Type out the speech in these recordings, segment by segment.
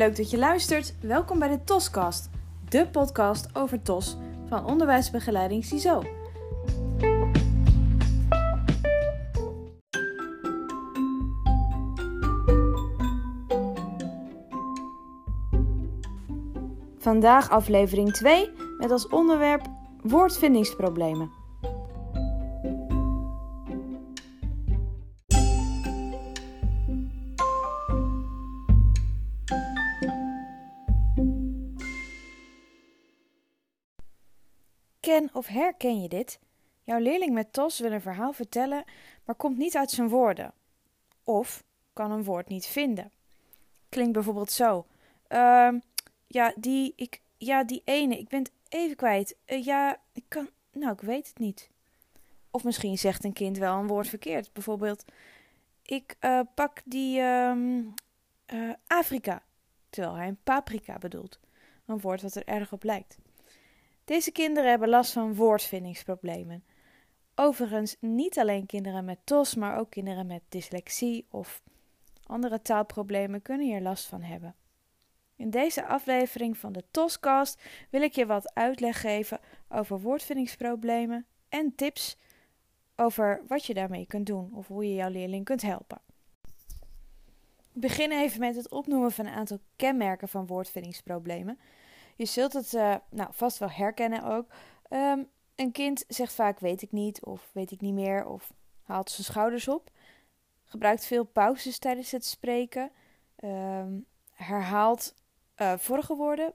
leuk dat je luistert. Welkom bij de TOScast, de podcast over TOS van onderwijsbegeleiding CISO. Vandaag aflevering 2 met als onderwerp woordvindingsproblemen. Of herken je dit? Jouw leerling met TOS wil een verhaal vertellen, maar komt niet uit zijn woorden. Of kan een woord niet vinden. Klinkt bijvoorbeeld zo. Ehm ja, die, ik, ja, die ene, ik ben even kwijt. Eh, ja, ik kan, nou, ik weet het niet. Of misschien zegt een kind wel een woord verkeerd. Bijvoorbeeld, ik eh, pak die ehm, eh, Afrika, terwijl hij een paprika bedoelt. Een woord wat er erg op lijkt. Deze kinderen hebben last van woordvindingsproblemen. Overigens niet alleen kinderen met TOS, maar ook kinderen met dyslexie of andere taalproblemen kunnen hier last van hebben. In deze aflevering van de TOScast wil ik je wat uitleg geven over woordvindingsproblemen en tips over wat je daarmee kunt doen of hoe je jouw leerling kunt helpen. Ik begin even met het opnoemen van een aantal kenmerken van woordvindingsproblemen. Je zult het uh, nou, vast wel herkennen ook. Um, een kind zegt vaak weet ik niet of weet ik niet meer of haalt zijn schouders op. Gebruikt veel pauzes tijdens het spreken. Um, herhaalt uh, vorige woorden.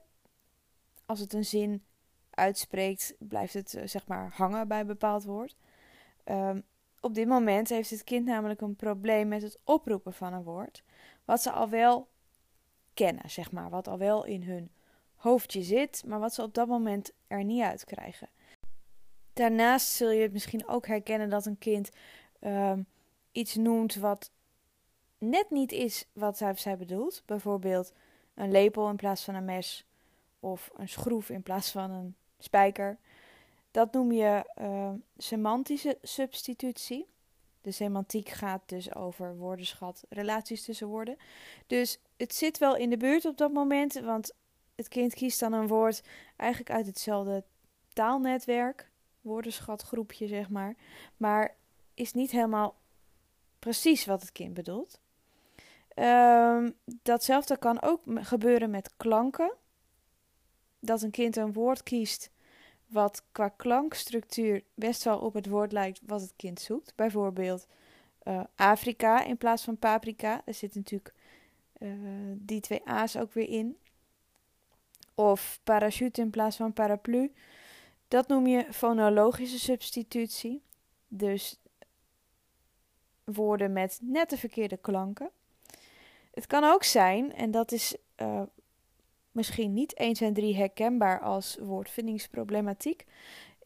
Als het een zin uitspreekt, blijft het uh, zeg maar hangen bij een bepaald woord. Um, op dit moment heeft het kind namelijk een probleem met het oproepen van een woord. Wat ze al wel kennen, zeg maar. Wat al wel in hun hoofdje zit, maar wat ze op dat moment er niet uit krijgen. Daarnaast zul je het misschien ook herkennen dat een kind um, iets noemt wat net niet is wat zij, zij bedoelt. Bijvoorbeeld een lepel in plaats van een mes of een schroef in plaats van een spijker. Dat noem je uh, semantische substitutie. De semantiek gaat dus over woordenschat, relaties tussen woorden. Dus het zit wel in de buurt op dat moment, want het kind kiest dan een woord eigenlijk uit hetzelfde taalnetwerk, woordenschatgroepje zeg maar, maar is niet helemaal precies wat het kind bedoelt. Um, datzelfde kan ook gebeuren met klanken. Dat een kind een woord kiest wat qua klankstructuur best wel op het woord lijkt wat het kind zoekt. Bijvoorbeeld uh, Afrika in plaats van paprika. Er zit natuurlijk uh, die twee A's ook weer in. Of parachute in plaats van paraplu. Dat noem je fonologische substitutie. Dus woorden met net de verkeerde klanken. Het kan ook zijn, en dat is uh, misschien niet 1 en 3 herkenbaar als woordvindingsproblematiek,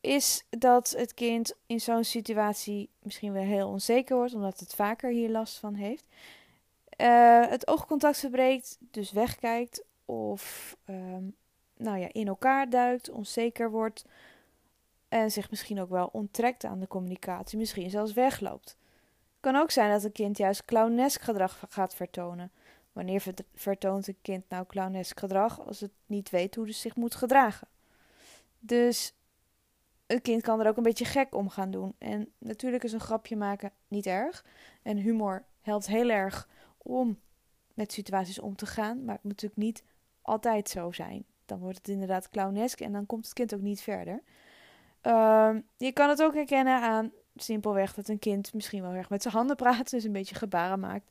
is dat het kind in zo'n situatie misschien wel heel onzeker wordt, omdat het vaker hier last van heeft. Uh, het oogcontact verbreekt, dus wegkijkt of uh, nou ja, in elkaar duikt, onzeker wordt en zich misschien ook wel onttrekt aan de communicatie, misschien zelfs wegloopt. Het kan ook zijn dat een kind juist clownesk gedrag gaat vertonen. Wanneer vertoont een kind nou clownesk gedrag als het niet weet hoe het zich moet gedragen? Dus het kind kan er ook een beetje gek om gaan doen. En natuurlijk is een grapje maken niet erg. En humor helpt heel erg om met situaties om te gaan. Maar het moet natuurlijk niet altijd zo zijn. Dan wordt het inderdaad clownesk en dan komt het kind ook niet verder. Uh, je kan het ook herkennen aan simpelweg dat een kind misschien wel erg met zijn handen praat. Dus een beetje gebaren maakt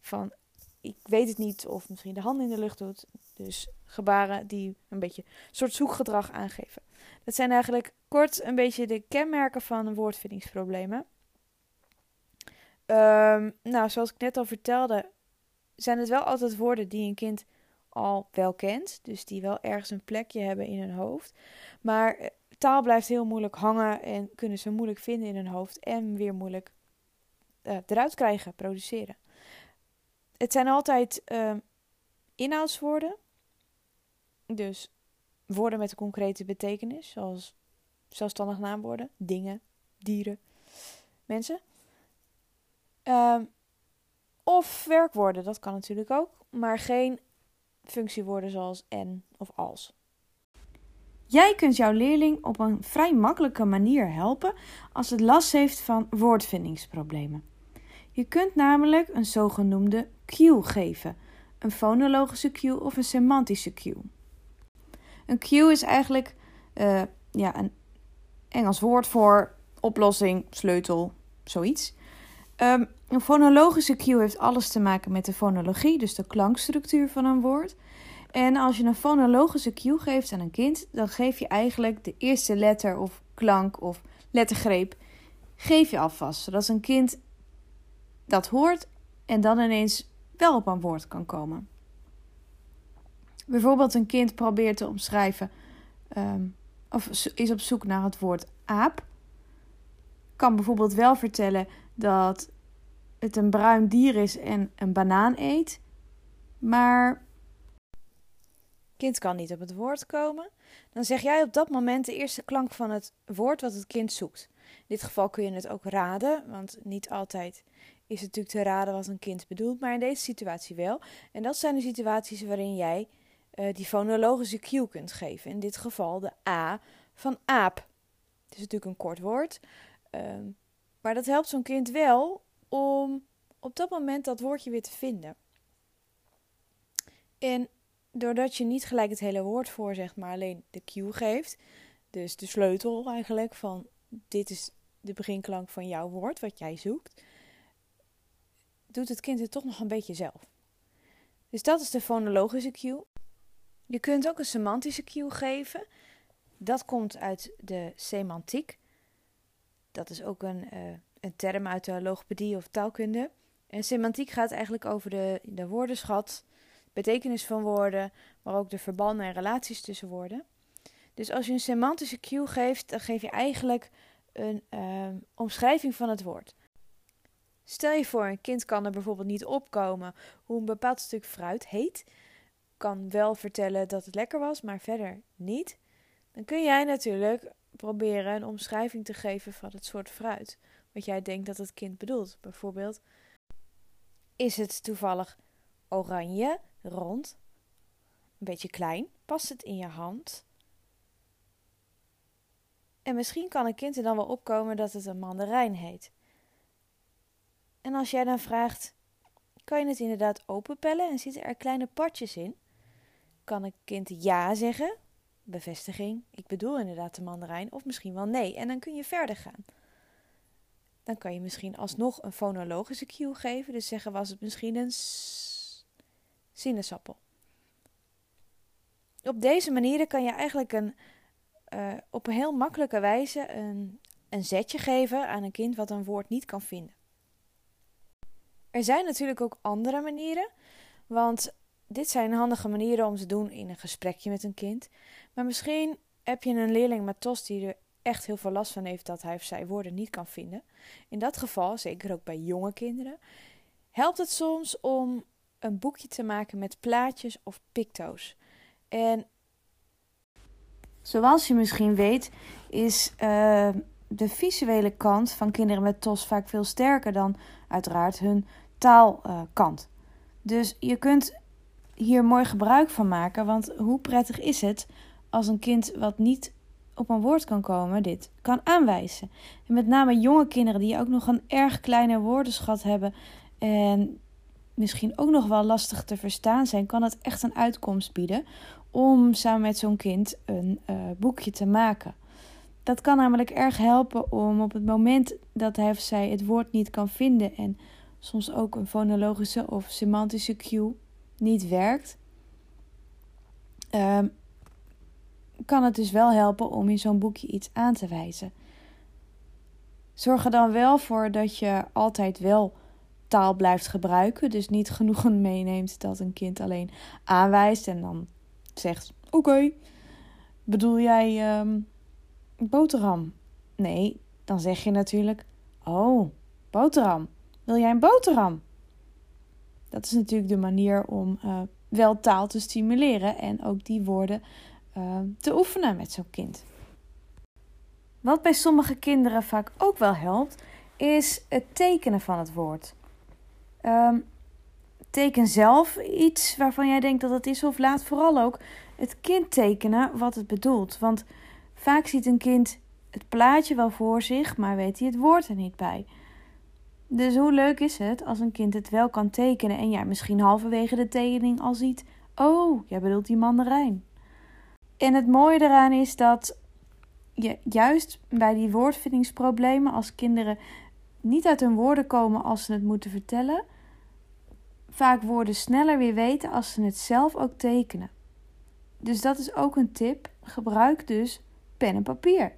van ik weet het niet, of misschien de handen in de lucht doet. Dus gebaren die een beetje een soort zoekgedrag aangeven. Dat zijn eigenlijk kort een beetje de kenmerken van woordvindingsproblemen. Um, nou, zoals ik net al vertelde, zijn het wel altijd woorden die een kind al wel kent. Dus die wel ergens een plekje hebben in hun hoofd. Maar eh, taal blijft heel moeilijk hangen en kunnen ze moeilijk vinden in hun hoofd. En weer moeilijk uh, eruit krijgen, produceren het zijn altijd uh, inhoudswoorden. Dus woorden met een concrete betekenis, zoals zelfstandig naamwoorden, dingen, dieren, mensen. Uh, of werkwoorden, dat kan natuurlijk ook, maar geen functiewoorden zoals en of als. Jij kunt jouw leerling op een vrij makkelijke manier helpen als het last heeft van woordvindingsproblemen. Je kunt namelijk een zogenoemde cue geven, een fonologische cue of een semantische cue. Een cue is eigenlijk uh, ja, een Engels woord voor oplossing, sleutel, zoiets. Um, een fonologische cue heeft alles te maken met de fonologie, dus de klankstructuur van een woord. En als je een fonologische cue geeft aan een kind, dan geef je eigenlijk de eerste letter of klank of lettergreep geef je alvast, zodat een kind dat hoort en dan ineens wel op een woord kan komen. Bijvoorbeeld een kind probeert te omschrijven ehm, of is op zoek naar het woord aap. Kan bijvoorbeeld wel vertellen dat het een bruin dier is en een banaan eet, maar kind kan niet op het woord komen, dan zeg jij op dat moment de eerste klank van het woord wat het kind zoekt. In dit geval kun je het ook raden, want niet altijd is het natuurlijk te raden wat een kind bedoelt, maar in deze situatie wel. En dat zijn de situaties waarin jij uh, die fonologische cue kunt geven. In dit geval de A van aap. Het is natuurlijk een kort woord, uh, maar dat helpt zo'n kind wel om op dat moment dat woordje weer te vinden. En doordat je niet gelijk het hele woord voorzegt, maar alleen de cue geeft, dus de sleutel eigenlijk van dit is de beginklank van jouw woord wat jij zoekt, doet het kind het toch nog een beetje zelf. Dus dat is de fonologische cue. Je kunt ook een semantische cue geven. Dat komt uit de semantiek. Dat is ook een, uh, een term uit de logopedie of taalkunde. En semantiek gaat eigenlijk over de, de woordenschat, betekenis van woorden, maar ook de verbanden en relaties tussen woorden. Dus als je een semantische cue geeft, dan geef je eigenlijk een uh, omschrijving van het woord. Stel je voor, een kind kan er bijvoorbeeld niet opkomen hoe een bepaald stuk fruit heet. Kan wel vertellen dat het lekker was, maar verder niet. Dan kun jij natuurlijk proberen een omschrijving te geven van het soort fruit. Wat jij denkt dat het kind bedoelt. Bijvoorbeeld, is het toevallig oranje, rond, een beetje klein? Past het in je hand? En misschien kan een kind er dan wel opkomen dat het een mandarijn heet. En als jij dan vraagt, kan je het inderdaad openpellen en zitten er kleine partjes in? Kan een kind ja zeggen, bevestiging, ik bedoel inderdaad de mandarijn, of misschien wel nee. En dan kun je verder gaan. Dan kan je misschien alsnog een fonologische cue geven. Dus zeggen was het misschien een sinaasappel. Op deze manier kan je eigenlijk een, uh, op een heel makkelijke wijze een, een zetje geven aan een kind wat een woord niet kan vinden. Er zijn natuurlijk ook andere manieren, want dit zijn handige manieren om te doen in een gesprekje met een kind. Maar misschien heb je een leerling met TOS die er echt heel veel last van heeft dat hij of zij woorden niet kan vinden. In dat geval, zeker ook bij jonge kinderen, helpt het soms om een boekje te maken met plaatjes of picto's. En zoals je misschien weet, is uh, de visuele kant van kinderen met TOS vaak veel sterker dan uiteraard hun taalkant. Dus je kunt hier mooi gebruik van maken, want hoe prettig is het als een kind wat niet op een woord kan komen, dit kan aanwijzen. En met name jonge kinderen die ook nog een erg kleine woordenschat hebben en misschien ook nog wel lastig te verstaan zijn, kan het echt een uitkomst bieden om samen met zo'n kind een uh, boekje te maken. Dat kan namelijk erg helpen om op het moment dat hij of zij het woord niet kan vinden en soms ook een fonologische of semantische cue niet werkt, um, kan het dus wel helpen om in zo'n boekje iets aan te wijzen. Zorg er dan wel voor dat je altijd wel taal blijft gebruiken. Dus niet genoegen meeneemt dat een kind alleen aanwijst en dan zegt: Oké, bedoel jij um, boterham? Nee, dan zeg je natuurlijk: Oh, boterham. Wil jij een boterham? Dat is natuurlijk de manier om uh, wel taal te stimuleren en ook die woorden uh, te oefenen met zo'n kind. Wat bij sommige kinderen vaak ook wel helpt, is het tekenen van het woord. Um, Teken zelf iets waarvan jij denkt dat het is, of laat vooral ook het kind tekenen wat het bedoelt. Want vaak ziet een kind het plaatje wel voor zich, maar weet hij het woord er niet bij. Dus hoe leuk is het als een kind het wel kan tekenen en jij misschien halverwege de tekening al ziet: Oh, jij bedoelt die mandarijn. En het mooie eraan is dat je juist bij die woordvindingsproblemen, als kinderen niet uit hun woorden komen als ze het moeten vertellen, vaak woorden sneller weer weten als ze het zelf ook tekenen. Dus dat is ook een tip. Gebruik dus pen en papier.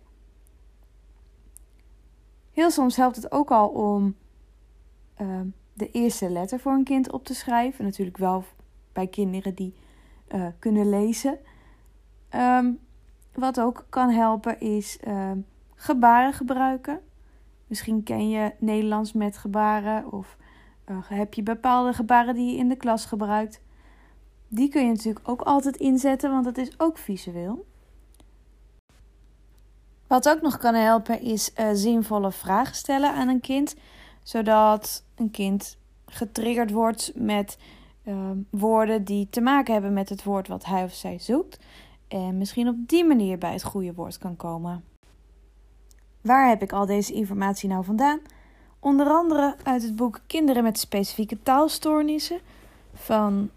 Heel soms helpt het ook al om uh, de eerste letter voor een kind op te schrijven. Natuurlijk wel bij kinderen die uh, kunnen lezen. Um, wat ook kan helpen is uh, gebaren gebruiken. Misschien ken je Nederlands met gebaren of uh, heb je bepaalde gebaren die je in de klas gebruikt. Die kun je natuurlijk ook altijd inzetten, want dat is ook visueel. Wat ook nog kan helpen is uh, zinvolle vragen stellen aan een kind, zodat een kind getriggerd wordt met uh, woorden die te maken hebben met het woord wat hij of zij zoekt. En misschien op die manier bij het goede woord kan komen. Waar heb ik al deze informatie nou vandaan? Onder andere uit het boek Kinderen met specifieke taalstoornissen van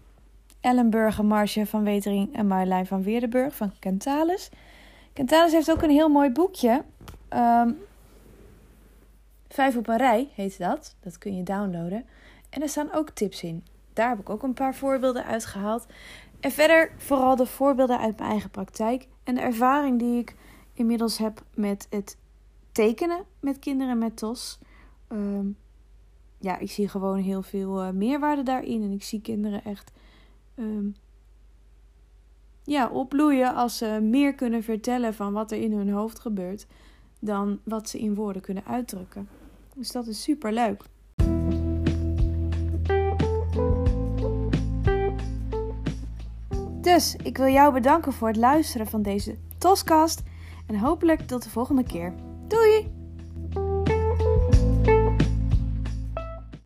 Ellen Burger, Marcia van Wetering en Marjolein van Weerdenburg van Kentalis. Kentalis heeft ook een heel mooi boekje. Um, Vijf op een rij heet dat. Dat kun je downloaden. En er staan ook tips in. Daar heb ik ook een paar voorbeelden uitgehaald. En verder vooral de voorbeelden uit mijn eigen praktijk en de ervaring die ik inmiddels heb met het tekenen met kinderen met TOS. Um, ja, ik zie gewoon heel veel uh, meerwaarde daarin. En ik zie kinderen echt um, ja, opbloeien als ze meer kunnen vertellen van wat er in hun hoofd gebeurt. Dan wat ze in woorden kunnen uitdrukken. Dus dat is super leuk. Dus ik wil jou bedanken voor het luisteren van deze Toscast. En hopelijk tot de volgende keer. Doei!